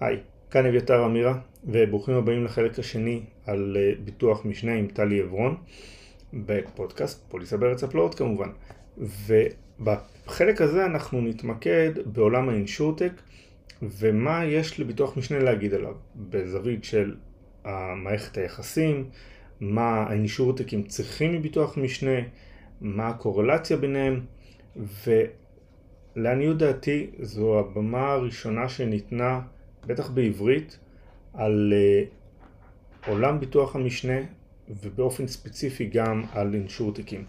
היי, כאן אביתר אמירה, וברוכים הבאים לחלק השני על אה, ביטוח משנה עם טלי עברון, בפודקאסט פוליסה בארץ הפלאות כמובן. ובחלק הזה אנחנו נתמקד בעולם האינשורטק ומה יש לביטוח משנה להגיד עליו, בזווית של מערכת היחסים, מה האינשורטקים צריכים מביטוח משנה, מה הקורלציה ביניהם, ולעניות דעתי זו הבמה הראשונה שניתנה בטח בעברית, על uh, עולם ביטוח המשנה ובאופן ספציפי גם על אינשורטיקים.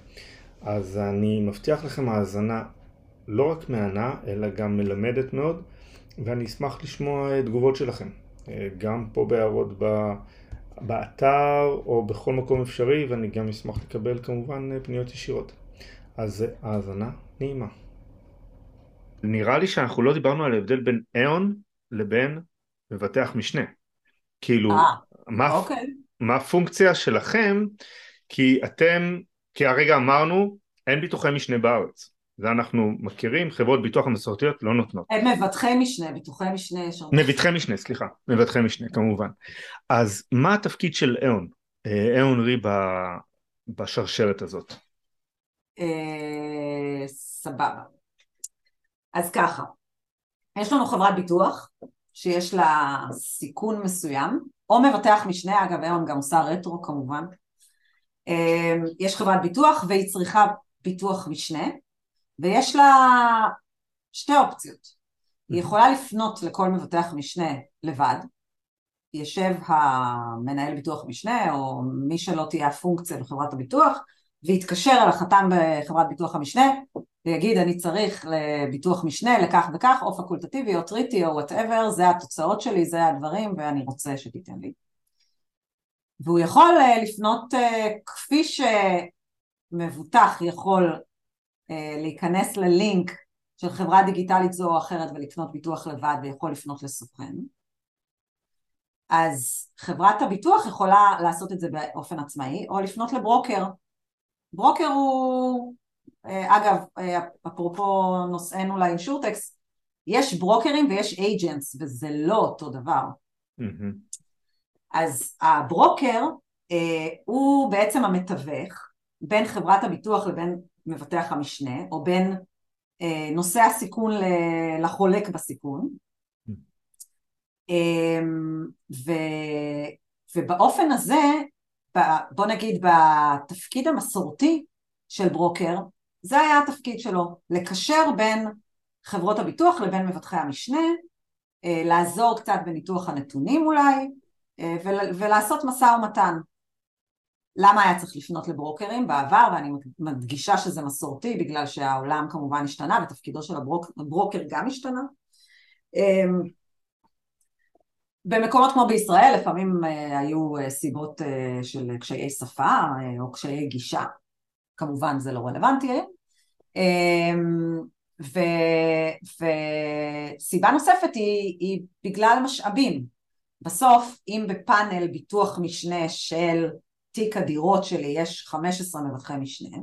אז אני מבטיח לכם האזנה לא רק מהנה, אלא גם מלמדת מאוד, ואני אשמח לשמוע תגובות שלכם, אה, גם פה בהערות ב... באתר או בכל מקום אפשרי, ואני גם אשמח לקבל כמובן פניות ישירות. אז האזנה נעימה. נראה לי שאנחנו לא דיברנו על ההבדל בין איון לבין מבטח משנה. כאילו, 아, אה, מה, אוקיי. מה הפונקציה שלכם, כי אתם, כי הרגע אמרנו, אין ביטוחי משנה בארץ. זה אנחנו מכירים, חברות ביטוח המסורתיות לא נותנות. הם מבטחי משנה, ביטוחי משנה. מבטחי משנה, סליחה, מבטחי משנה כמובן. אז מה התפקיד של אהון, אהון רי בשרשרת הזאת? אה, סבבה. אז ככה, יש לנו חברת ביטוח שיש לה סיכון מסוים, או מבטח משנה, אגב היום גם עושה רטרו כמובן, אמ, יש חברת ביטוח והיא צריכה ביטוח משנה, ויש לה שתי אופציות. היא יכולה לפנות לכל מבטח משנה לבד, יושב המנהל ביטוח משנה או מי שלא תהיה הפונקציה בחברת הביטוח ויתקשר אל החתם בחברת ביטוח המשנה ויגיד אני צריך לביטוח משנה לכך וכך, או פקולטטיבי או treaty או whatever, זה התוצאות שלי, זה הדברים ואני רוצה שתיתן לי. והוא יכול אה, לפנות אה, כפי שמבוטח יכול להיכנס ללינק של חברה דיגיטלית זו או אחרת ולקנות ביטוח לבד ויכול לפנות לסוכן. אז חברת הביטוח יכולה לעשות את זה באופן עצמאי או לפנות לברוקר. ברוקר הוא אה, אגב, אה, אפרופו נושאנו לאינשורטקס, יש ברוקרים ויש אייג'נטס, וזה לא אותו דבר. Mm-hmm. אז הברוקר אה, הוא בעצם המתווך בין חברת הביטוח לבין מבטח המשנה, או בין אה, נושא הסיכון לחולק בסיכון. Mm-hmm. אה, ו, ובאופן הזה, בוא נגיד בתפקיד המסורתי של ברוקר, זה היה התפקיד שלו, לקשר בין חברות הביטוח לבין מבטחי המשנה, אה, לעזור קצת בניתוח הנתונים אולי, אה, ולעשות משא ומתן. למה היה צריך לפנות לברוקרים בעבר, ואני מדגישה שזה מסורתי בגלל שהעולם כמובן השתנה ותפקידו של הברוקר גם השתנה. אמ, במקומות כמו בישראל לפעמים אה, היו סיבות של קשיי שפה או קשיי גישה, כמובן זה לא רלוונטי היום. אמ, ו, וסיבה נוספת היא, היא בגלל משאבים. בסוף, אם בפאנל ביטוח משנה של תיק הדירות שלי יש 15 מבטחי משנה,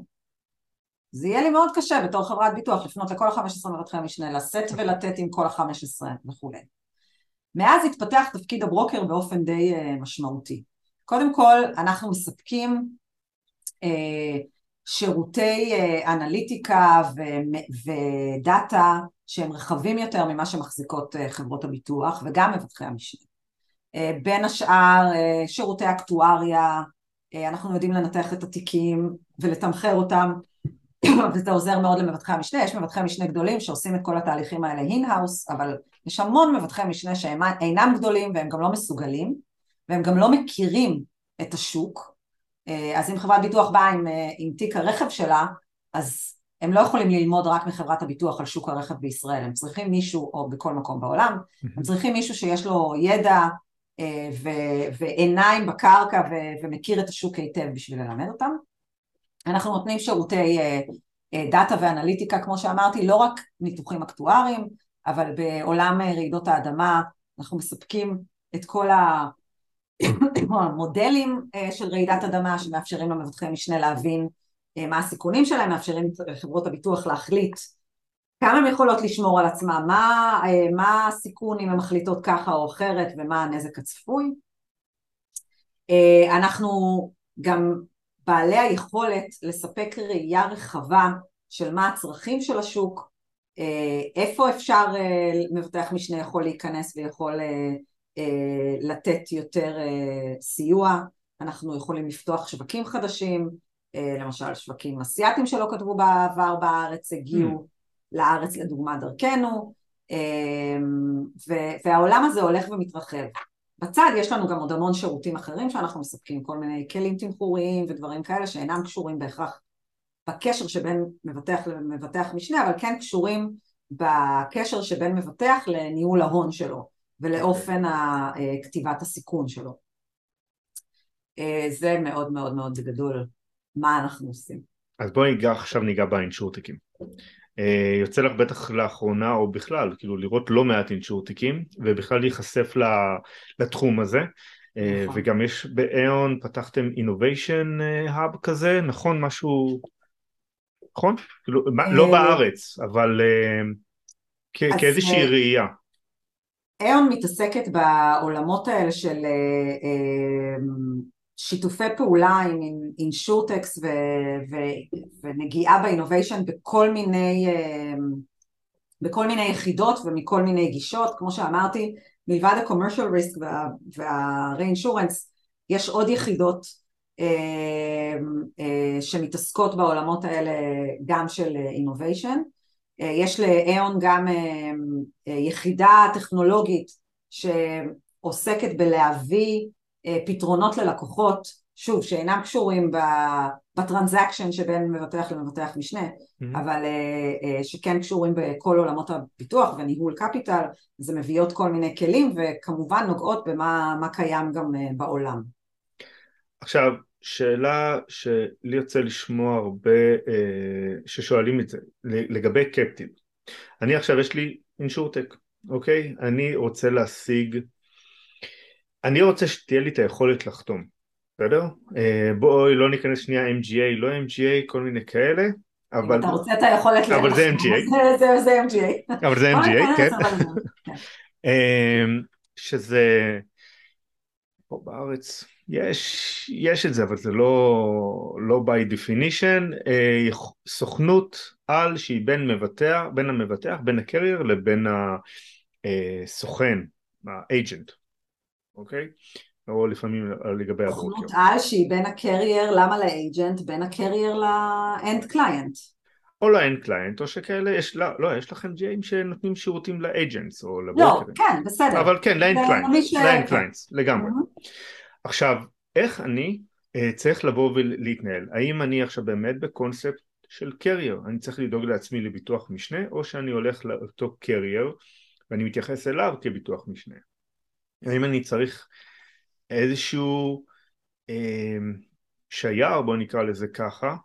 זה יהיה לי מאוד קשה בתור חברת ביטוח לפנות לכל ה-15 מבטחי משנה, לשאת ולתת עם כל ה-15 וכולי. מאז התפתח תפקיד הברוקר באופן די uh, משמעותי. קודם כל, אנחנו מספקים uh, שירותי אה, אנליטיקה ודאטה שהם רחבים יותר ממה שמחזיקות אה, חברות הביטוח וגם מבטחי המשנה. אה, בין השאר שירותי אקטואריה, אנחנו יודעים לנתח את התיקים ולתמחר אותם וזה עוזר מאוד למבטחי המשנה, יש מבטחי משנה גדולים שעושים את כל התהליכים האלה in-house, אבל יש המון מבטחי משנה שהם אינם גדולים והם גם לא מסוגלים והם גם לא מכירים את השוק. אה, אז אם חברת ביטוח באה עם, אה, עם תיק הרכב שלה, אז הם לא יכולים ללמוד רק מחברת הביטוח על שוק הרכב בישראל, הם צריכים מישהו, או בכל מקום בעולם, הם צריכים מישהו שיש לו ידע אה, ו- ועיניים בקרקע ו- ומכיר את השוק היטב בשביל ללמד אותם. אנחנו נותנים שירותי דאטה ואנליטיקה, כמו שאמרתי, לא רק ניתוחים אקטואריים, אבל בעולם רעידות האדמה אנחנו מספקים את כל מודלים של רעידת אדמה שמאפשרים למבטחי משנה להבין מה הסיכונים שלהם, מאפשרים לחברות הביטוח להחליט כמה הן יכולות לשמור על עצמם, מה, מה הסיכון אם הן מחליטות ככה או אחרת ומה הנזק הצפוי. אנחנו גם בעלי היכולת לספק ראייה רחבה של מה הצרכים של השוק, איפה אפשר מבטח משנה יכול להיכנס ויכול לתת יותר סיוע, אנחנו יכולים לפתוח שווקים חדשים, למשל שווקים אסיאתיים שלא כתבו בעבר בארץ הגיעו mm. לארץ לדוגמה דרכנו והעולם הזה הולך ומתרחב בצד יש לנו גם עוד המון שירותים אחרים שאנחנו מספקים, כל מיני כלים תמחוריים ודברים כאלה שאינם קשורים בהכרח בקשר שבין מבטח למבטח משנה, אבל כן קשורים בקשר שבין מבטח לניהול ההון שלו ולאופן כתיבת הסיכון שלו. זה מאוד מאוד מאוד בגדול מה אנחנו עושים. אז בואי ניגע עכשיו ניגע באינשורטיקים. אה, יוצא לך בטח לאחרונה או בכלל כאילו לראות לא מעט אינשורטיקים ובכלל להיחשף לתחום הזה אה, נכון. וגם יש באיון פתחתם אינוביישן האב כזה נכון משהו נכון? כאילו, לא אה, בארץ אבל כאיזושהי ראייה איון מתעסקת בעולמות האלה של שיתופי פעולה עם אינשורטקס ונגיעה באינוביישן בכל מיני, אמ, בכל מיני יחידות ומכל מיני גישות, כמו שאמרתי, מלבד ה-commercial risk וה-reinsurance, יש עוד יחידות אמ, אה, שמתעסקות בעולמות האלה גם של אינוביישן. אה, יש לאיון גם אמ, אה, יחידה טכנולוגית שעוסקת בלהביא אה, פתרונות ללקוחות, שוב, שאינם קשורים בטרנזקשן שבין מבטח למבטח משנה, mm-hmm. אבל אה, אה, שכן קשורים בכל עולמות הביטוח וניהול קפיטל, זה מביאות כל מיני כלים וכמובן נוגעות במה קיים גם בעולם. עכשיו, שאלה שלי יוצא לשמוע הרבה ששואלים את זה, לגבי קפטיב. אני עכשיו יש לי אינשורטק, אוקיי? אני רוצה להשיג אני רוצה שתהיה לי את היכולת לחתום, בסדר? אה, בואי לא ניכנס שנייה MGA, לא MGA, כל מיני כאלה, אבל... אתה רוצה את היכולת לחתום. אבל זה MGA. זה MGA. אבל זה MGA, כן. אה, שזה... פה בארץ יש, יש את זה, אבל זה לא, לא by definition, אה, סוכנות על שהיא בין מבטח, בין המבטח, בין ה carrier לבין הסוכן, ה agent. אוקיי? או לפעמים לגבי ה broker. סוכנות על שהיא בין ה carrier, למה ל agent? בין ה carrier ל end client. או ל end client, או שכאלה, יש, לא, לא, יש לכם MGA שנותנים שירותים ל agents או לברוקרים. לא, כן, בסדר. אבל כן, ל end clients, ל end clients, לגמרי. Mm-hmm. עכשיו, איך אני אה, צריך לבוא ולהתנהל? האם אני עכשיו באמת בקונספט של carrier? אני צריך לדאוג לעצמי לביטוח משנה, או שאני הולך לאותו carrier ואני מתייחס אליו כביטוח משנה? האם אני צריך איזשהו אה, שייר, בוא נקרא לזה ככה,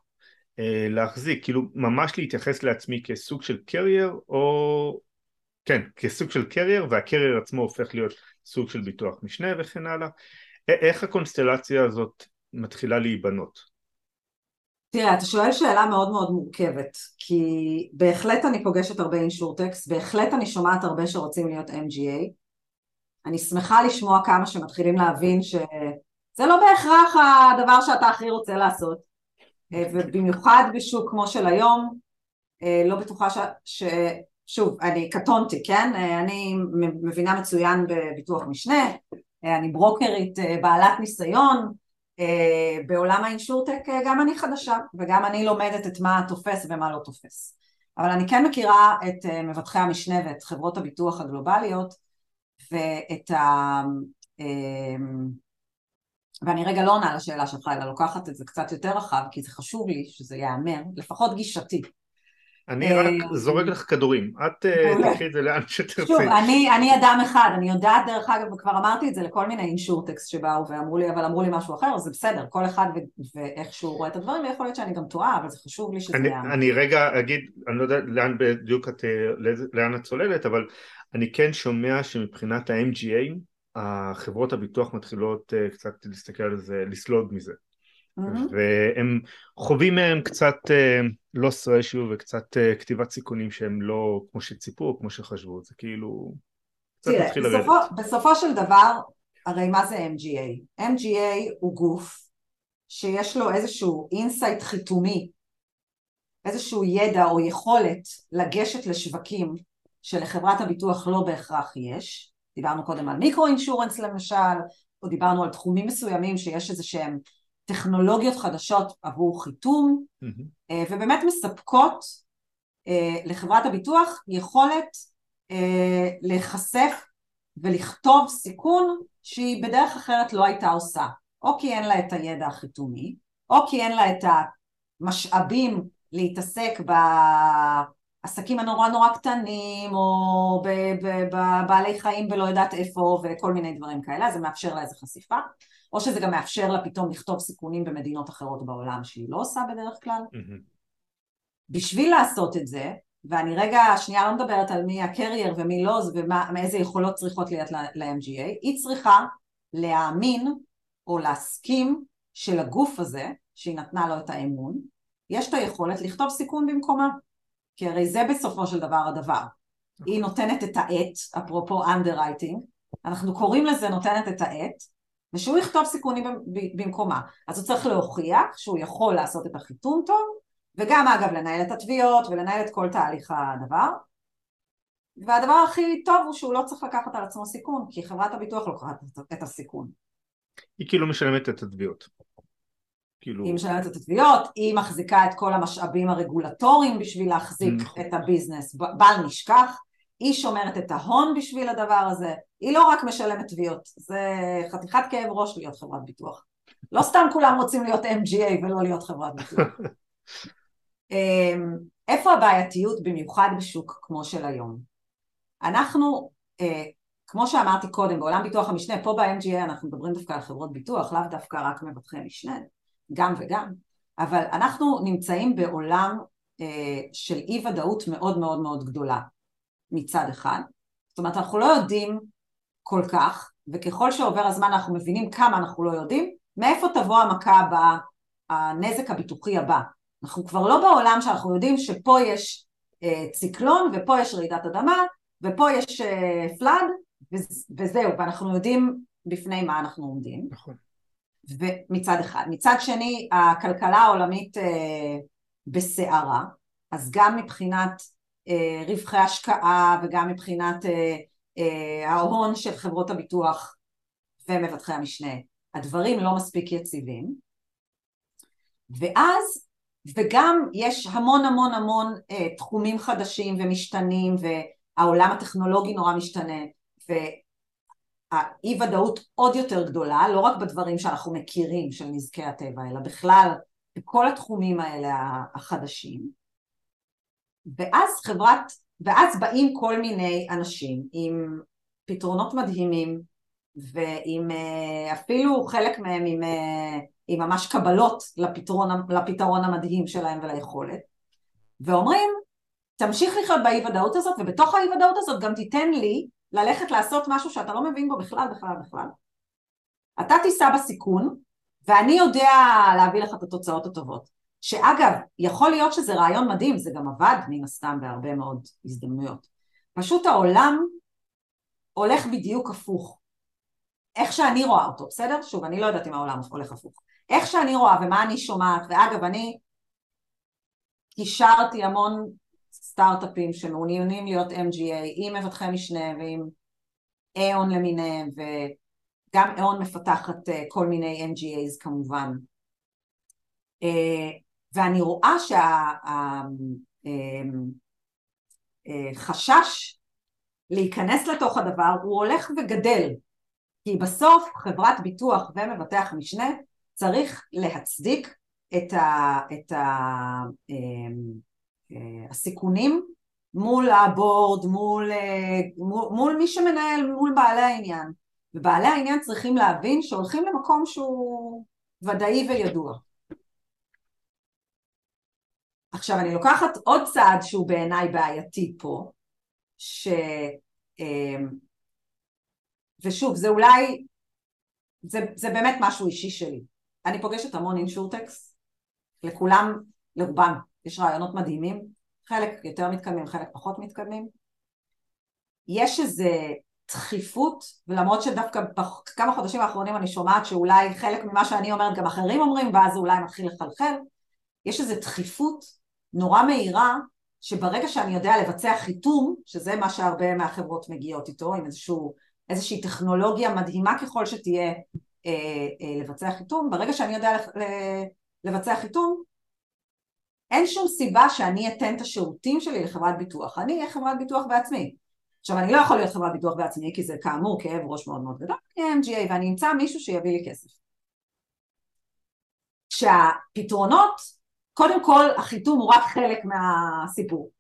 אה, להחזיק, כאילו ממש להתייחס לעצמי כסוג של carrier, או כן, כסוג של carrier, וה carrier עצמו הופך להיות סוג של ביטוח משנה וכן הלאה. איך הקונסטלציה הזאת מתחילה להיבנות? תראה, אתה שואל שאלה מאוד מאוד מורכבת, כי בהחלט אני פוגשת הרבה אינשורטקס, בהחלט אני שומעת הרבה שרוצים להיות MGA, אני שמחה לשמוע כמה שמתחילים להבין שזה לא בהכרח הדבר שאתה הכי רוצה לעשות אה, ובמיוחד בשוק כמו של היום אה, לא בטוחה ש... ש... שוב, אני קטונתי, כן? אה, אני מבינה מצוין בביטוח משנה, אני ברוקרית בעלת ניסיון, בעולם האינשורטק גם אני חדשה וגם אני לומדת את מה תופס ומה לא תופס. אבל אני כן מכירה את מבטחי המשנה ואת חברות הביטוח הגלובליות ואת ה... אמ, ואני רגע לא עונה לשאלה שלך, אלא לוקחת את זה קצת יותר רחב, כי זה חשוב לי שזה ייאמר, לפחות גישתי. אני רק אה, זורק לך כדורים, את אה, תקחי את זה לאן שתרצי. שוב, אני, אני אדם אחד, אני יודעת דרך אגב, וכבר אמרתי את זה לכל מיני אינשורטקס שבאו ואמרו לי, אבל אמרו לי משהו אחר, אז זה בסדר, כל אחד ואיך שהוא רואה את הדברים, ויכול להיות שאני גם טועה, אבל זה חשוב לי שזה יאמר. אני רגע אגיד, אני לא יודע לאן בדיוק את, לאן את צוללת, אבל אני כן שומע שמבחינת ה-MGA החברות הביטוח מתחילות קצת להסתכל על זה, לסלוד מזה. Mm-hmm. והם חווים מהם קצת uh, loss ratio וקצת uh, כתיבת סיכונים שהם לא כמו שציפו או כמו שחשבו, זה כאילו לרדת. בסופו, בסופו של דבר, הרי מה זה MGA? MGA הוא גוף שיש לו איזשהו insight חיתומי, איזשהו ידע או יכולת לגשת לשווקים שלחברת הביטוח לא בהכרח יש, דיברנו קודם על micro insurance למשל, או דיברנו על תחומים מסוימים שיש איזה שהם טכנולוגיות חדשות עבור חיתום, mm-hmm. ובאמת מספקות אה, לחברת הביטוח יכולת אה, להיחשף ולכתוב סיכון שהיא בדרך אחרת לא הייתה עושה, או כי אין לה את הידע החיתומי, או כי אין לה את המשאבים להתעסק בעסקים הנורא נורא קטנים, או בבעלי חיים ולא יודעת איפה, וכל מיני דברים כאלה, זה מאפשר לה איזה חשיפה, או שזה גם מאפשר לה פתאום לכתוב סיכונים במדינות אחרות בעולם שהיא לא עושה בדרך כלל. Mm-hmm. בשביל לעשות את זה, ואני רגע, שנייה לא מדברת על מי הקרייר ומי לא, ומאיזה יכולות צריכות להיות ל-MGA, היא צריכה להאמין או להסכים שלגוף הזה, שהיא נתנה לו את האמון, יש את היכולת לכתוב סיכון במקומה. כי הרי זה בסופו של דבר הדבר. היא נותנת את העט, אפרופו underwriting, אנחנו קוראים לזה נותנת את העט, ושהוא יכתוב סיכונים במקומה. אז הוא צריך להוכיח שהוא יכול לעשות את החיתום טוב, וגם אגב לנהל את התביעות ולנהל את כל תהליך הדבר. והדבר הכי טוב הוא שהוא לא צריך לקחת על עצמו סיכון, כי חברת הביטוח לוקחת את הסיכון. היא כאילו משלמת את התביעות. כאילו... היא משלמת את התביעות, היא מחזיקה את כל המשאבים הרגולטוריים בשביל להחזיק נכון. את הביזנס, בל נשכח, היא שומרת את ההון בשביל הדבר הזה, היא לא רק משלמת תביעות, זה חתיכת כאב ראש להיות חברת ביטוח. לא סתם כולם רוצים להיות MGA ולא להיות חברת ביטוח. אמ, איפה הבעייתיות במיוחד בשוק כמו של היום? אנחנו, אה, כמו שאמרתי קודם, בעולם ביטוח המשנה, פה ב-MGA אנחנו מדברים דווקא על חברות ביטוח, לאו דווקא רק מבטחי משנה, גם וגם, אבל אנחנו נמצאים בעולם אה, של אי ודאות מאוד מאוד מאוד גדולה מצד אחד, זאת אומרת אנחנו לא יודעים כל כך, וככל שעובר הזמן אנחנו מבינים כמה אנחנו לא יודעים, מאיפה תבוא המכה הבאה, הנזק הביטוחי הבא. אנחנו כבר לא בעולם שאנחנו יודעים שפה יש אה, ציקלון ופה יש רעידת אדמה ופה יש אה, פלאד וזהו, ואנחנו יודעים בפני מה אנחנו עומדים. נכון. ומצד אחד. מצד שני, הכלכלה העולמית אה, בסערה, אז גם מבחינת רווחי השקעה וגם מבחינת אה, אה, ההון של חברות הביטוח ומבטחי המשנה, הדברים לא מספיק יציבים. ואז, וגם יש המון המון המון אה, תחומים חדשים ומשתנים והעולם הטכנולוגי נורא משתנה האי ודאות עוד יותר גדולה, לא רק בדברים שאנחנו מכירים של נזקי הטבע, אלא בכלל בכל התחומים האלה החדשים. ואז חברת, ואז באים כל מיני אנשים עם פתרונות מדהימים ועם אה, אפילו חלק מהם עם, אה, עם ממש קבלות לפתרון, לפתרון המדהים שלהם וליכולת ואומרים תמשיך לחיות באי ודאות הזאת ובתוך האי ודאות הזאת גם תיתן לי ללכת לעשות משהו שאתה לא מבין בו בכלל, בכלל, בכלל. אתה תישא בסיכון, ואני יודע להביא לך את התוצאות הטובות. שאגב, יכול להיות שזה רעיון מדהים, זה גם עבד מן הסתם בהרבה מאוד הזדמנויות. פשוט העולם הולך בדיוק הפוך. איך שאני רואה אותו, בסדר? שוב, אני לא יודעת אם העולם הולך הפוך. איך שאני רואה ומה אני שומעת, ואגב, אני קישרתי המון סטארט-אפים שמעוניינים להיות MGA עם מבטחי משנה ועם איון למיניהם וגם איון מפתחת אה, כל מיני MGAs כמובן אה, ואני רואה שהחשש אה, להיכנס לתוך הדבר הוא הולך וגדל כי בסוף חברת ביטוח ומבטח משנה צריך להצדיק את ה... את ה אה, הסיכונים מול הבורד, מול, אה, מול, מול מי שמנהל, מול בעלי העניין. ובעלי העניין צריכים להבין שהולכים למקום שהוא ודאי וידוע. עכשיו אני לוקחת עוד צעד שהוא בעיניי בעייתי פה, ש... אה, ושוב, זה אולי, זה, זה באמת משהו אישי שלי. אני פוגשת המון אינשורטקס, לכולם, לרובם, יש רעיונות מדהימים, חלק יותר מתקדמים, חלק פחות מתקדמים. יש איזה דחיפות, ולמרות שדווקא בכמה חודשים האחרונים אני שומעת שאולי חלק ממה שאני אומרת גם אחרים אומרים, ואז זה אולי מתחיל לחלחל, יש איזו דחיפות נורא מהירה, שברגע שאני יודע לבצע חיתום, שזה מה שהרבה מהחברות מגיעות איתו, עם איזשהו, איזושהי טכנולוגיה מדהימה ככל שתהיה אה, אה, לבצע חיתום, ברגע שאני יודע לבצע חיתום, אין שום סיבה שאני אתן את השירותים שלי לחברת ביטוח, אני אהיה חברת ביטוח בעצמי. עכשיו אני לא יכול להיות חברת ביטוח בעצמי כי זה כאמור כאב ראש מאוד מאוד גדול, אני MGA ואני אמצא מישהו שיביא לי כסף. שהפתרונות, קודם כל החיתום הוא רק חלק מהסיפור.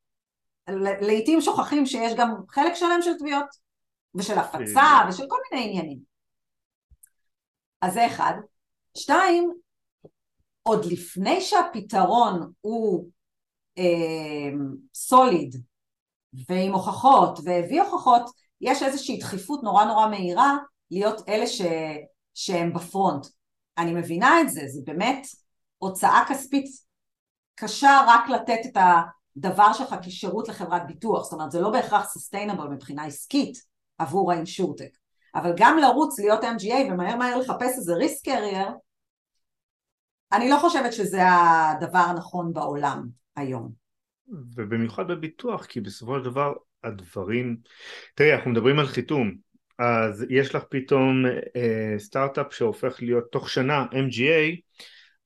לעיתים שוכחים שיש גם חלק שלם של תביעות ושל הפצה ושל כל מיני עניינים. אז זה אחד. שתיים, עוד לפני שהפתרון הוא אה, סוליד ועם הוכחות והביא הוכחות, יש איזושהי דחיפות נורא נורא מהירה להיות אלה ש, שהם בפרונט. אני מבינה את זה, זה באמת הוצאה כספית קשה רק לתת את הדבר שלך כשירות לחברת ביטוח, זאת אומרת זה לא בהכרח סוסטיינבל מבחינה עסקית עבור האינשורטק, אבל גם לרוץ להיות MGA ומהר מהר לחפש איזה ריסק קרייר, אני לא חושבת שזה הדבר הנכון בעולם היום. ובמיוחד בביטוח, כי בסופו של דבר הדברים, תראי אנחנו מדברים על חיתום, אז יש לך פתאום אה, סטארט-אפ שהופך להיות תוך שנה MGA,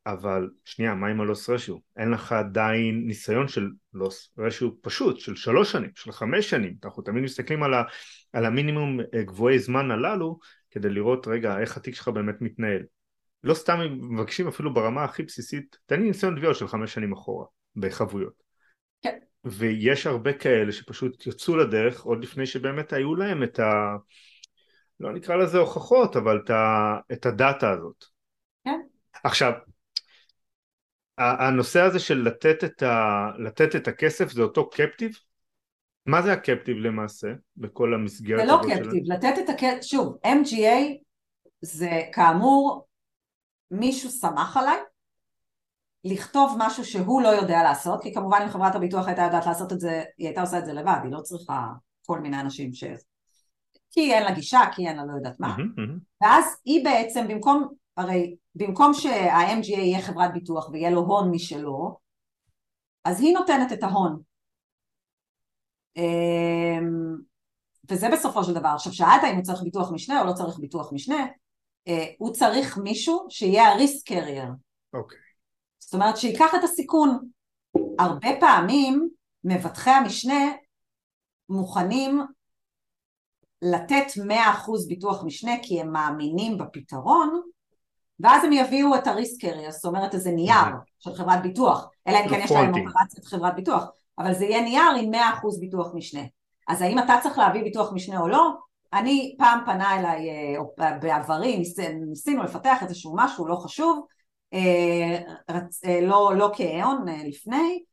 אבל שנייה, מה עם הלוס רשיו? אין לך עדיין ניסיון של לוס רשיו פשוט, של שלוש שנים, של חמש שנים, אנחנו תמיד מסתכלים על, ה, על המינימום אה, גבוהי זמן הללו, כדי לראות רגע איך התיק שלך באמת מתנהל. לא סתם מבקשים אפילו ברמה הכי בסיסית, תן לי ניסיון תביעות של חמש שנים אחורה, בחבויות. כן. ויש הרבה כאלה שפשוט יצאו לדרך עוד לפני שבאמת היו להם את ה... לא נקרא לזה הוכחות, אבל את, ה... את הדאטה הזאת. כן. עכשיו, הנושא הזה של לתת את, ה... לתת את הכסף זה אותו קפטיב? מה זה הקפטיב למעשה בכל המסגרת זה לא קפטיב, לתת את הכסף, שוב, MGA זה כאמור מישהו סמך עליי לכתוב משהו שהוא לא יודע לעשות, כי כמובן אם חברת הביטוח הייתה יודעת לעשות את זה, היא הייתה עושה את זה לבד, היא לא צריכה כל מיני אנשים ש... כי אין לה גישה, כי אין לה לא יודעת מה. ואז היא בעצם במקום, הרי במקום שה-MGA יהיה חברת ביטוח ויהיה לו הון משלו, אז היא נותנת את ההון. אמ, וזה בסופו של דבר. עכשיו שאלת אם הוא צריך ביטוח משנה או לא צריך ביטוח משנה, אה, הוא צריך מישהו שיהיה הריסק קרייר. אוקיי. זאת אומרת שייקח את הסיכון. הרבה פעמים מבטחי המשנה מוכנים לתת 100% ביטוח משנה כי הם מאמינים בפתרון ואז הם יביאו את הריסק קרייר, זאת אומרת איזה נייר של חברת ביטוח, אלא אם כן יש להם אופרציית חברת ביטוח, אבל זה יהיה נייר עם 100% ביטוח משנה. אז האם אתה צריך להביא ביטוח משנה או לא? אני, פעם פנה אליי, אה, או בעברי, ניס, ניסינו לפתח איזשהו משהו לא חשוב, אה, רצ, אה, לא, לא כהון לפני,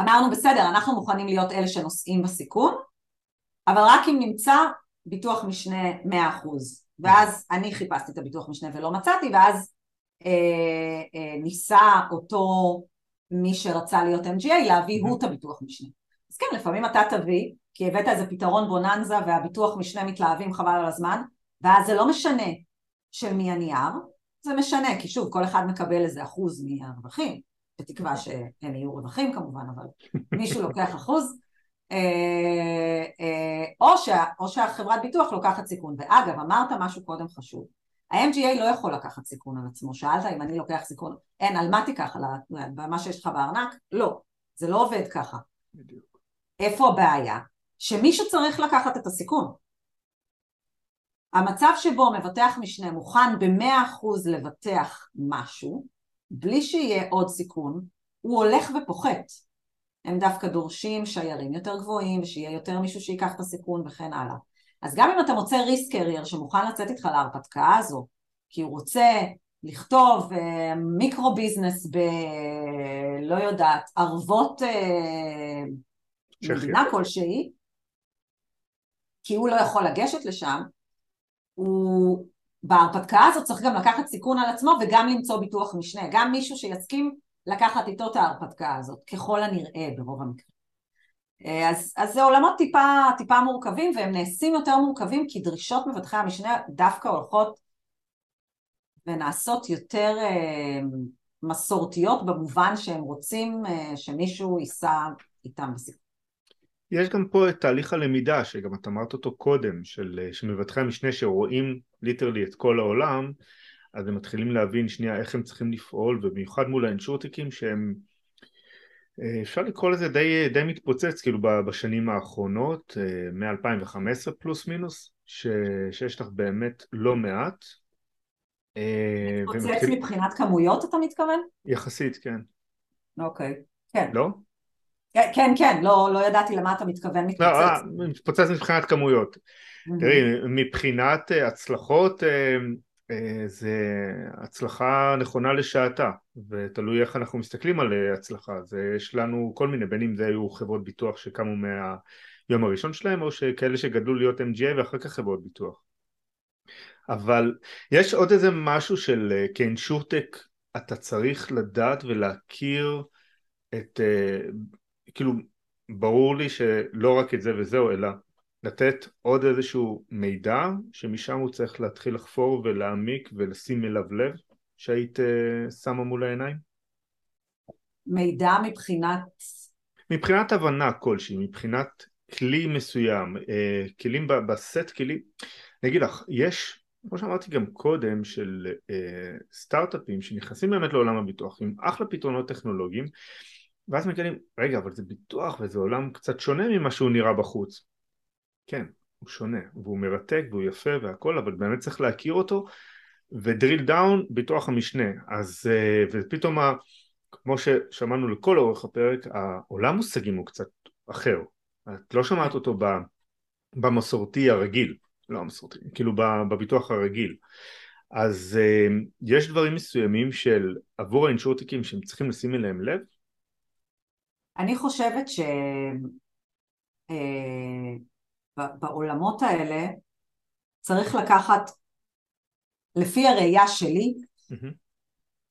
אמרנו בסדר, אנחנו מוכנים להיות אלה שנושאים בסיכון, אבל רק אם נמצא ביטוח משנה 100%. ואז אני חיפשתי את הביטוח משנה ולא מצאתי, ואז אה, אה, ניסה אותו מי שרצה להיות MGA להביא הוא את הביטוח משנה. אז כן, לפעמים אתה תביא כי הבאת איזה פתרון בוננזה והביטוח משנה מתלהבים חבל על הזמן, ואז זה לא משנה של מי הנייר, זה משנה, כי שוב, כל אחד מקבל איזה אחוז מהרווחים, בתקווה שהם יהיו רווחים כמובן, אבל מישהו לוקח אחוז, או, שה, או שהחברת ביטוח לוקחת סיכון. ואגב, אמרת משהו קודם חשוב, ה-MGA לא יכול לקחת סיכון על עצמו, שאלת אם אני לוקח סיכון, אין, על מה תיקח? על מה שיש לך בארנק? לא, זה לא עובד ככה. בדיוק. איפה הבעיה? שמישהו צריך לקחת את הסיכון. המצב שבו מבטח משנה מוכן במאה אחוז לבטח משהו, בלי שיהיה עוד סיכון, הוא הולך ופוחת. הם דווקא דורשים שיירים יותר גבוהים, ושיהיה יותר מישהו ייקח את הסיכון וכן הלאה. אז גם אם אתה מוצא ריסק קרייר שמוכן לצאת איתך להרפתקה הזו, כי הוא רוצה לכתוב אה, מיקרו ביזנס ב... לא יודעת, ערבות אה, מדינה כלשהי, כי הוא לא יכול לגשת לשם, הוא בהרפתקה הזאת צריך גם לקחת סיכון על עצמו וגם למצוא ביטוח משנה, גם מישהו שיסכים לקחת איתו את ההרפתקה הזאת, ככל הנראה ברוב המקרים. אה, אז, אז זה עולמות טיפה, טיפה מורכבים והם נעשים יותר מורכבים כי דרישות מבטחי המשנה דווקא הולכות ונעשות יותר אה, מסורתיות במובן שהם רוצים אה, שמישהו ייסע איתם בסיכון. יש גם פה את תהליך הלמידה שגם את אמרת אותו קודם של, של מבטחי המשנה שרואים ליטרלי את כל העולם אז הם מתחילים להבין שנייה איך הם צריכים לפעול ובמיוחד מול האינשורטיקים שהם אה, אפשר לקרוא לזה די, די מתפוצץ כאילו בשנים האחרונות אה, מ-2015 פלוס מינוס ש, שיש לך באמת לא מעט אה, מתפוצץ ומתחיל... מבחינת כמויות אתה מתכוון? יחסית כן אוקיי, כן לא? כן, כן, לא, לא ידעתי למה אתה מתכוון מתפוצץ. לא, מתפוצץ מבחינת כמויות. תראי, מבחינת הצלחות, זה הצלחה נכונה לשעתה, ותלוי איך אנחנו מסתכלים על הצלחה. אז יש לנו כל מיני, בין אם זה היו חברות ביטוח שקמו מהיום הראשון שלהם, או שכאלה שגדלו להיות MGA ואחר כך חברות ביטוח. אבל יש עוד איזה משהו של כאינשורטק, אתה צריך לדעת ולהכיר את כאילו ברור לי שלא רק את זה וזהו אלא לתת עוד איזשהו מידע שמשם הוא צריך להתחיל לחפור ולהעמיק ולשים אליו לב שהיית uh, שמה מול העיניים? מידע מבחינת? מבחינת הבנה כלשהי, מבחינת כלי מסוים, uh, כלים בסט כלים, אני אגיד לך, יש, כמו שאמרתי גם קודם, של uh, סטארט-אפים שנכנסים באמת לעולם הביטוח עם אחלה פתרונות טכנולוגיים ואז מגלים, רגע, אבל זה ביטוח וזה עולם קצת שונה ממה שהוא נראה בחוץ. כן, הוא שונה, והוא מרתק והוא יפה והכל, אבל באמת צריך להכיר אותו, ו drill down, ביטוח המשנה. אז, אה, ופתאום, כמו ששמענו לכל אורך הפרק, העולם מושגים הוא קצת אחר. את לא שמעת אותו במסורתי הרגיל, לא המסורתי, כאילו בביטוח הרגיל. אז אה, יש דברים מסוימים של עבור האינשורטיקים שהם צריכים לשים אליהם לב, אני חושבת שבעולמות אה, האלה צריך לקחת, לפי הראייה שלי, mm-hmm.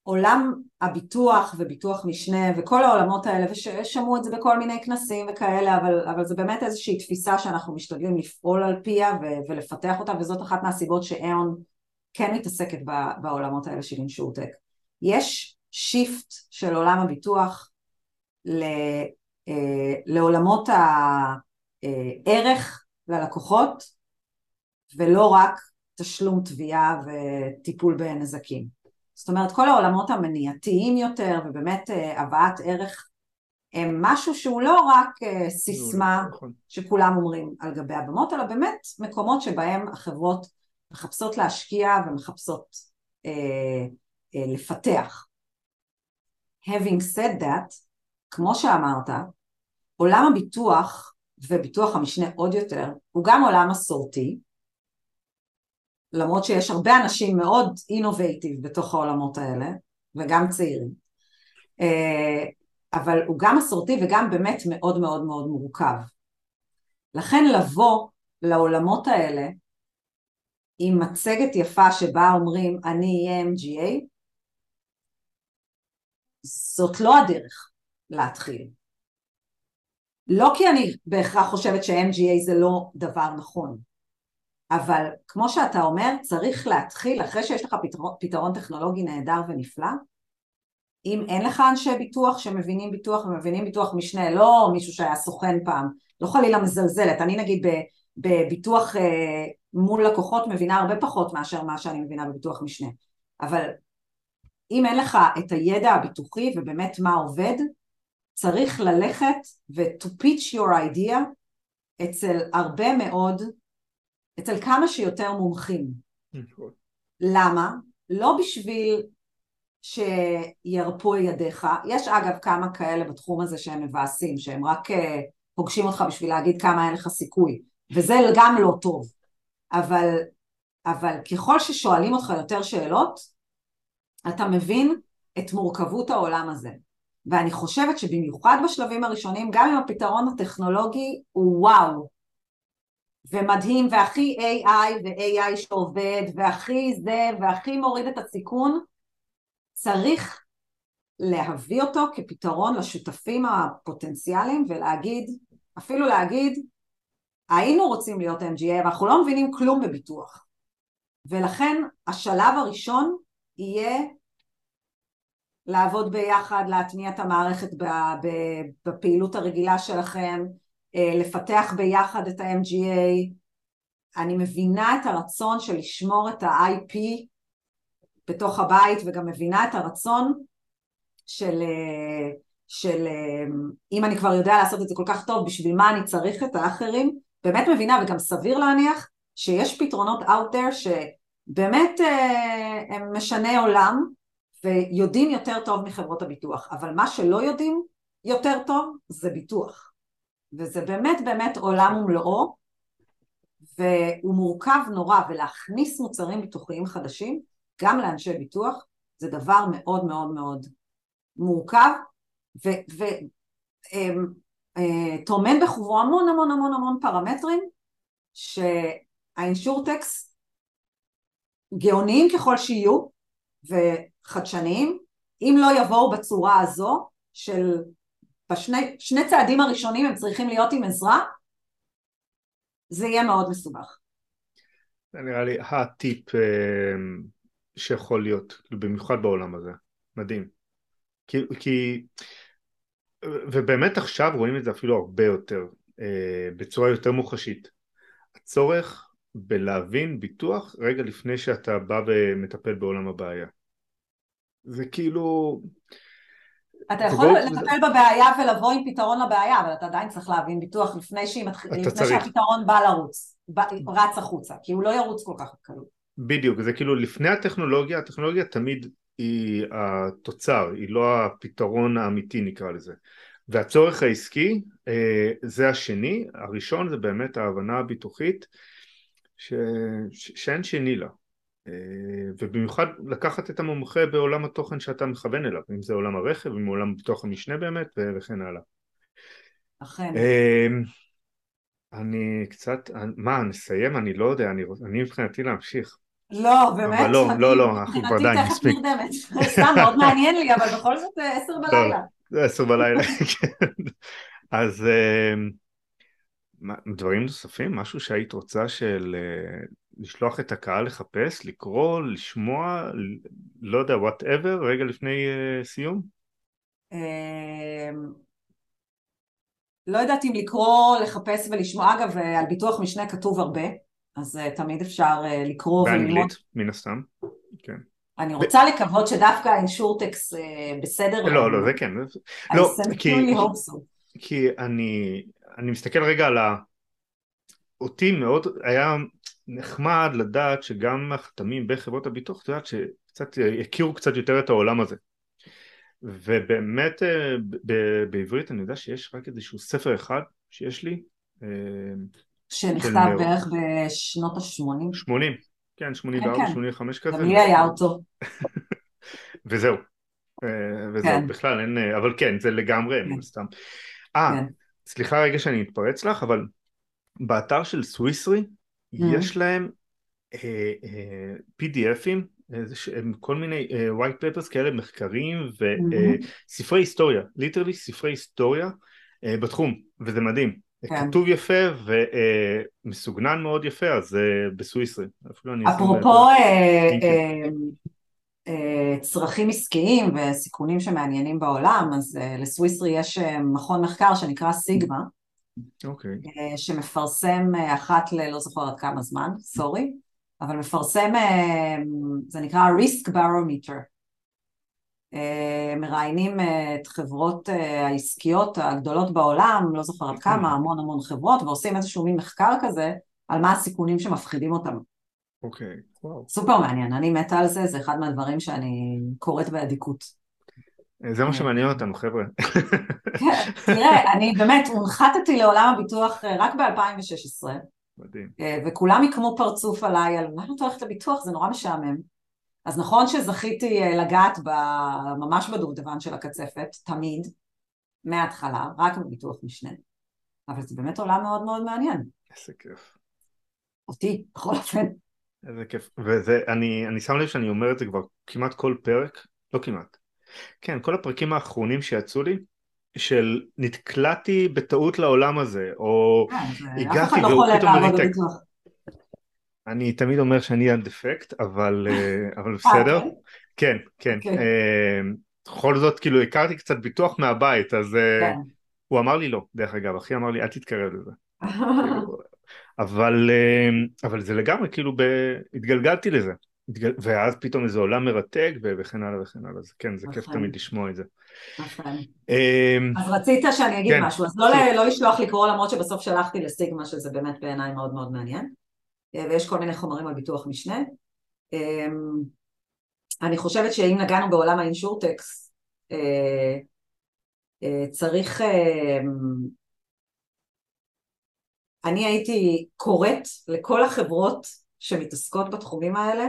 עולם הביטוח וביטוח משנה וכל העולמות האלה, ושמעו את זה בכל מיני כנסים וכאלה, אבל, אבל זה באמת איזושהי תפיסה שאנחנו משתדלים לפעול על פיה ו- ולפתח אותה, וזאת אחת מהסיבות שאיון כן מתעסקת בעולמות האלה של אינשורטק. יש שיפט של עולם הביטוח אה, לעולמות הערך ללקוחות ולא רק תשלום תביעה וטיפול בנזקים. זאת אומרת כל העולמות המניעתיים יותר ובאמת אה, הבאת ערך הם משהו שהוא לא רק אה, סיסמה נכון. שכולם אומרים על גבי הבמות אלא באמת מקומות שבהם החברות מחפשות להשקיע ומחפשות אה, אה, לפתח. Having said that, כמו שאמרת, עולם הביטוח, וביטוח המשנה עוד יותר, הוא גם עולם מסורתי, למרות שיש הרבה אנשים מאוד אינובייטיב בתוך העולמות האלה, וגם צעירים, אה, אבל הוא גם מסורתי וגם באמת מאוד מאוד מאוד מורכב. לכן לבוא לעולמות האלה עם מצגת יפה שבה אומרים אני אהיה MGA, זאת לא הדרך. להתחיל. לא כי אני בהכרח חושבת ש-MGA זה לא דבר נכון, אבל כמו שאתה אומר, צריך להתחיל, אחרי שיש לך פתרון, פתרון טכנולוגי נהדר ונפלא, אם אין לך אנשי ביטוח שמבינים ביטוח ומבינים ביטוח משנה, לא מישהו שהיה סוכן פעם, לא חלילה מזלזלת, אני נגיד בביטוח אה, מול לקוחות מבינה הרבה פחות מאשר מה שאני מבינה בביטוח משנה, אבל אם אין לך את הידע הביטוחי ובאמת מה עובד, צריך ללכת ו- to pitch your idea אצל הרבה מאוד, אצל כמה שיותר מומחים. נכון. למה? לא בשביל שירפו ידיך, יש אגב כמה כאלה בתחום הזה שהם מבאסים, שהם רק אה, פוגשים אותך בשביל להגיד כמה אין לך סיכוי, וזה גם לא טוב, אבל, אבל ככל ששואלים אותך יותר שאלות, אתה מבין את מורכבות העולם הזה. ואני חושבת שבמיוחד בשלבים הראשונים, גם אם הפתרון הטכנולוגי הוא וואו, ומדהים והכי AI ו-AI שעובד והכי זה והכי מוריד את הסיכון, צריך להביא אותו כפתרון לשותפים הפוטנציאליים ולהגיד, אפילו להגיד, היינו רוצים להיות MGA ואנחנו לא מבינים כלום בביטוח. ולכן השלב הראשון יהיה לעבוד ביחד, להטמיע את המערכת בפעילות הרגילה שלכם, אה, לפתח ביחד את ה-MGA. אני מבינה את הרצון של לשמור את ה-IP בתוך הבית וגם מבינה את הרצון של, אה, של אה, אם אני כבר יודע לעשות את זה כל כך טוב, בשביל מה אני צריך את האחרים? באמת מבינה וגם סביר להניח שיש פתרונות out there שבאמת הם משני עולם ויודעים יותר טוב מחברות הביטוח, אבל מה שלא יודעים יותר טוב זה ביטוח. וזה באמת באמת עולם ומלואו, והוא מורכב נורא, ולהכניס מוצרים ביטוחיים חדשים, גם לאנשי ביטוח, זה דבר מאוד מאוד מאוד מורכב, וטומן אמ, אה, בחובו המון המון המון המון פרמטרים, שהאינשורטקס גאוניים ככל שיהיו, וחדשניים, אם לא יבואו בצורה הזו של בשני שני צעדים הראשונים הם צריכים להיות עם עזרה, זה יהיה מאוד מסובך. זה נראה לי הטיפ אה, שיכול להיות, במיוחד בעולם הזה, מדהים. כי, כי ובאמת עכשיו רואים את זה אפילו הרבה יותר, אה, בצורה יותר מוחשית. הצורך בלהבין ביטוח רגע לפני שאתה בא ומטפל בעולם הבעיה. זה כאילו... אתה יכול לטפל בבעיה ולבוא עם פתרון לבעיה, אבל אתה עדיין צריך להבין ביטוח לפני, מתח... לפני שהפתרון בא לרוץ, בא, רץ החוצה, כי הוא לא ירוץ כל כך קלות. בדיוק, זה כאילו לפני הטכנולוגיה, הטכנולוגיה תמיד היא התוצר, היא לא הפתרון האמיתי נקרא לזה. והצורך העסקי אה, זה השני, הראשון זה באמת ההבנה הביטוחית ש... ש... שאין שני לה. אה, ובמיוחד לקחת את המומחה בעולם התוכן שאתה מכוון אליו, אם זה עולם הרכב, אם עולם ביטוח המשנה באמת וכן הלאה. אכן. אה, אני קצת, מה, נסיים? אני לא יודע, אני, אני מבחינתי להמשיך. לא, באמת? אבל לא, לא, לא, אנחנו כבר די, מספיק. סתם, מאוד מעניין לי, אבל בכל זאת אה, עשר בלילה. זה עשר בלילה, כן. אז דברים נוספים? משהו שהיית רוצה של לשלוח את הקהל לחפש, לקרוא, לשמוע, לא יודע, וואטאבר, רגע לפני uh, סיום? אמ, לא יודעת אם לקרוא, לחפש ולשמוע, אגב, על ביטוח משנה כתוב הרבה, אז uh, תמיד אפשר uh, לקרוא וללמוד. באנגלית, מן הסתם, כן. אני רוצה. לקוות שדווקא האינשורטקס uh, בסדר. לא, לא, זה כן. לא, כי, כי אני, אני מסתכל רגע על ה... אותי מאוד היה נחמד לדעת שגם החתמים בחברות הביטוח, את יודעת שקצת יכירו קצת יותר את העולם הזה. ובאמת אה, בעברית אני יודע שיש רק איזשהו ספר אחד שיש לי. אה, שנכתב בערך בשנות ה-80. 80, כן, 84, כן, 85 כן. כזה. גם לי היה אותו. וזהו. אה, וזהו, כן. בכלל אין, אבל כן, זה לגמרי, כן. סתם. אה, כן. סליחה רגע שאני מתפרץ לך, אבל באתר של סוויסרי mm-hmm. יש להם אה, אה, PDFים, הם כל מיני אה, white papers כאלה, מחקרים וספרי mm-hmm. היסטוריה, ליטרלי ספרי היסטוריה אה, בתחום, וזה מדהים. כן. כתוב יפה ומסוגנן מאוד יפה, אז בסוויסרי. אפרופו צרכים עסקיים וסיכונים שמעניינים בעולם, אז לסוויסרי יש מכון מחקר שנקרא סיגמה, אוקיי. Okay. אה, שמפרסם אה, אחת ללא זוכרת כמה זמן, סורי, אבל מפרסם, אה, זה נקרא risk barometer. מראיינים את חברות העסקיות הגדולות בעולם, לא זוכרת okay. כמה, המון המון חברות, ועושים איזשהו מין מחקר כזה על מה הסיכונים שמפחידים אותם. אוקיי, okay. וואו. Wow. סופר מעניין, אני מתה על זה, זה אחד מהדברים שאני קוראת באדיקות. זה מה שמעניין אותנו חבר'ה. כן, תראה, אני באמת הונחתתי לעולם הביטוח אה, רק ב-2016. מדהים. אה, וכולם יקמו פרצוף עליי על מה את הולכת לביטוח, זה נורא משעמם. אז נכון שזכיתי אה, לגעת ממש בדובדבן של הקצפת, תמיד, מההתחלה, רק בביטוח משנה. אבל זה באמת עולם מאוד מאוד מעניין. איזה כיף. אותי, בכל אופן. איזה כיף. וזה, אני, אני שם לב שאני אומר את זה כבר כמעט כל פרק, לא כמעט. כן, כל הפרקים האחרונים שיצאו לי, של נתקלעתי בטעות לעולם הזה, או כן, הגעתי והוא פתאום ריתק. אני תמיד אומר שאני הדפקט, אבל, אה, אבל בסדר. כן, כן. כן. בכל זאת, כאילו, הכרתי קצת ביטוח מהבית, אז כן. הוא אמר לי לא, דרך אגב, אחי אמר לי, אל תתקרב לזה. כאילו, אבל, אבל זה לגמרי, כאילו. התגלגלתי לזה. ואז פתאום איזה עולם מרתק וכן הלאה וכן הלאה, אז כן, זה כיף נכון. תמיד לשמוע את זה. נכון. אמ, אז רצית שאני אגיד כן. משהו, אז לא, לא לשלוח לקרוא למרות שבסוף שלחתי לסיגמה שזה באמת בעיניי מאוד מאוד מעניין, אה, ויש כל מיני חומרים על ביטוח משנה. אמ, אני חושבת שאם נגענו בעולם האינשורטקס, אה, אה, צריך... אני הייתי קוראת לכל החברות שמתעסקות בתחומים האלה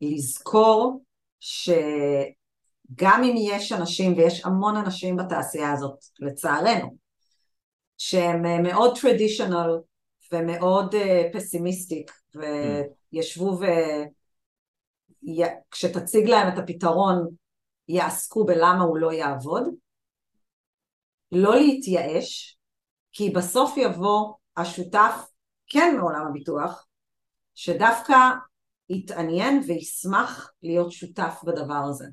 לזכור שגם אם יש אנשים, ויש המון אנשים בתעשייה הזאת, לצערנו, שהם אה, מאוד טרדישיונל ומאוד פסימיסטיק, אה, וישבו וכשתציג להם את הפתרון יעסקו בלמה הוא לא יעבוד, לא להתייאש, כי בסוף יבוא השותף כן מעולם הביטוח, שדווקא יתעניין וישמח להיות שותף בדבר הזה.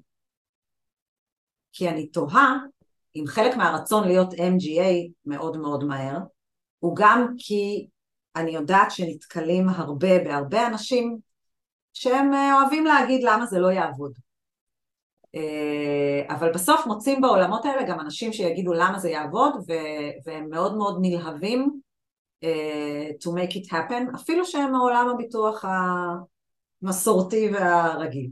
כי אני תוהה אם חלק מהרצון להיות MGA מאוד מאוד מהר, הוא גם כי אני יודעת שנתקלים הרבה בהרבה אנשים שהם אה, אוהבים להגיד למה זה לא יעבוד. אה, אבל בסוף מוצאים בעולמות האלה גם אנשים שיגידו למה זה יעבוד והם מאוד מאוד נלהבים אה, to make it happen, אפילו שהם מעולם הביטוח המסורתי והרגיל.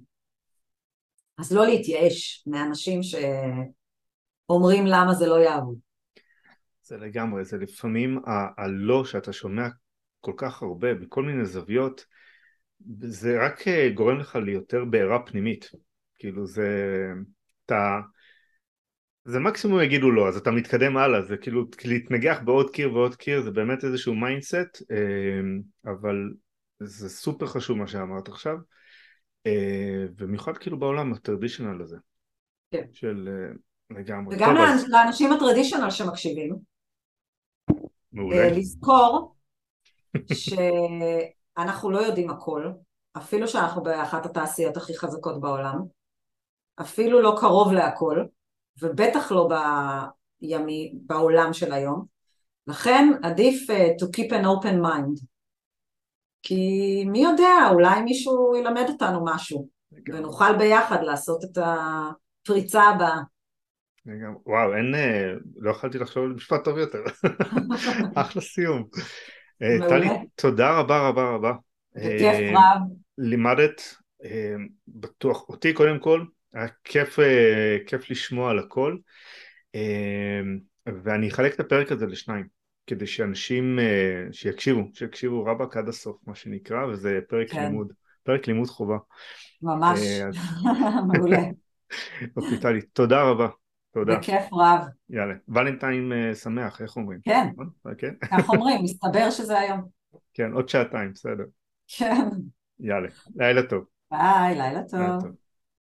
אז לא להתייאש מאנשים שאומרים למה זה לא יעבוד. זה לגמרי, זה לפעמים הלא שאתה שומע כל כך הרבה בכל מיני זוויות, זה רק אה, גורם לך ליותר בעירה פנימית. כאילו זה, אתה, זה מקסימום יגידו לא, אז אתה מתקדם הלאה, זה כאילו להתנגש בעוד קיר ועוד קיר, זה באמת איזשהו mindset, אה, אבל זה סופר חשוב מה שאמרת עכשיו, אה, במיוחד כאילו בעולם ה traditional הזה. כן. של אה, לגמרי. וגם טוב, אז... לאנשים ה traditional שמקשיבים. מעולה. לזכור שאנחנו לא יודעים הכל, אפילו שאנחנו באחת התעשיות הכי חזקות בעולם, אפילו לא קרוב להכל, ובטח לא בימי, בעולם של היום. לכן עדיף uh, to keep an open mind. כי מי יודע, אולי מישהו ילמד אותנו משהו, ונוכל ביחד לעשות את הפריצה הבאה. וואו, אין, אה, לא יכולתי לחשוב על משפט טוב יותר. אחלה סיום. אה, טלי, תודה רבה רבה רבה. בכיף רב. לימדת, בטוח אותי קודם כל, היה כיף, אה, כיף לשמוע על הכל אה, ואני אחלק את הפרק הזה לשניים כדי שאנשים אה, שיקשיבו, שיקשיבו רבאק עד הסוף מה שנקרא וזה פרק כן. לימוד, פרק לימוד חובה. ממש, אז... מעולה. אוקיי טלי, תודה רבה. תודה. בכיף רב. יאללה, ולנטיים שמח, איך אומרים? כן, okay. כך אומרים, מסתבר שזה היום. כן, עוד שעתיים, בסדר. כן. יאללה, לילה טוב. ביי, לילה טוב. לילה טוב.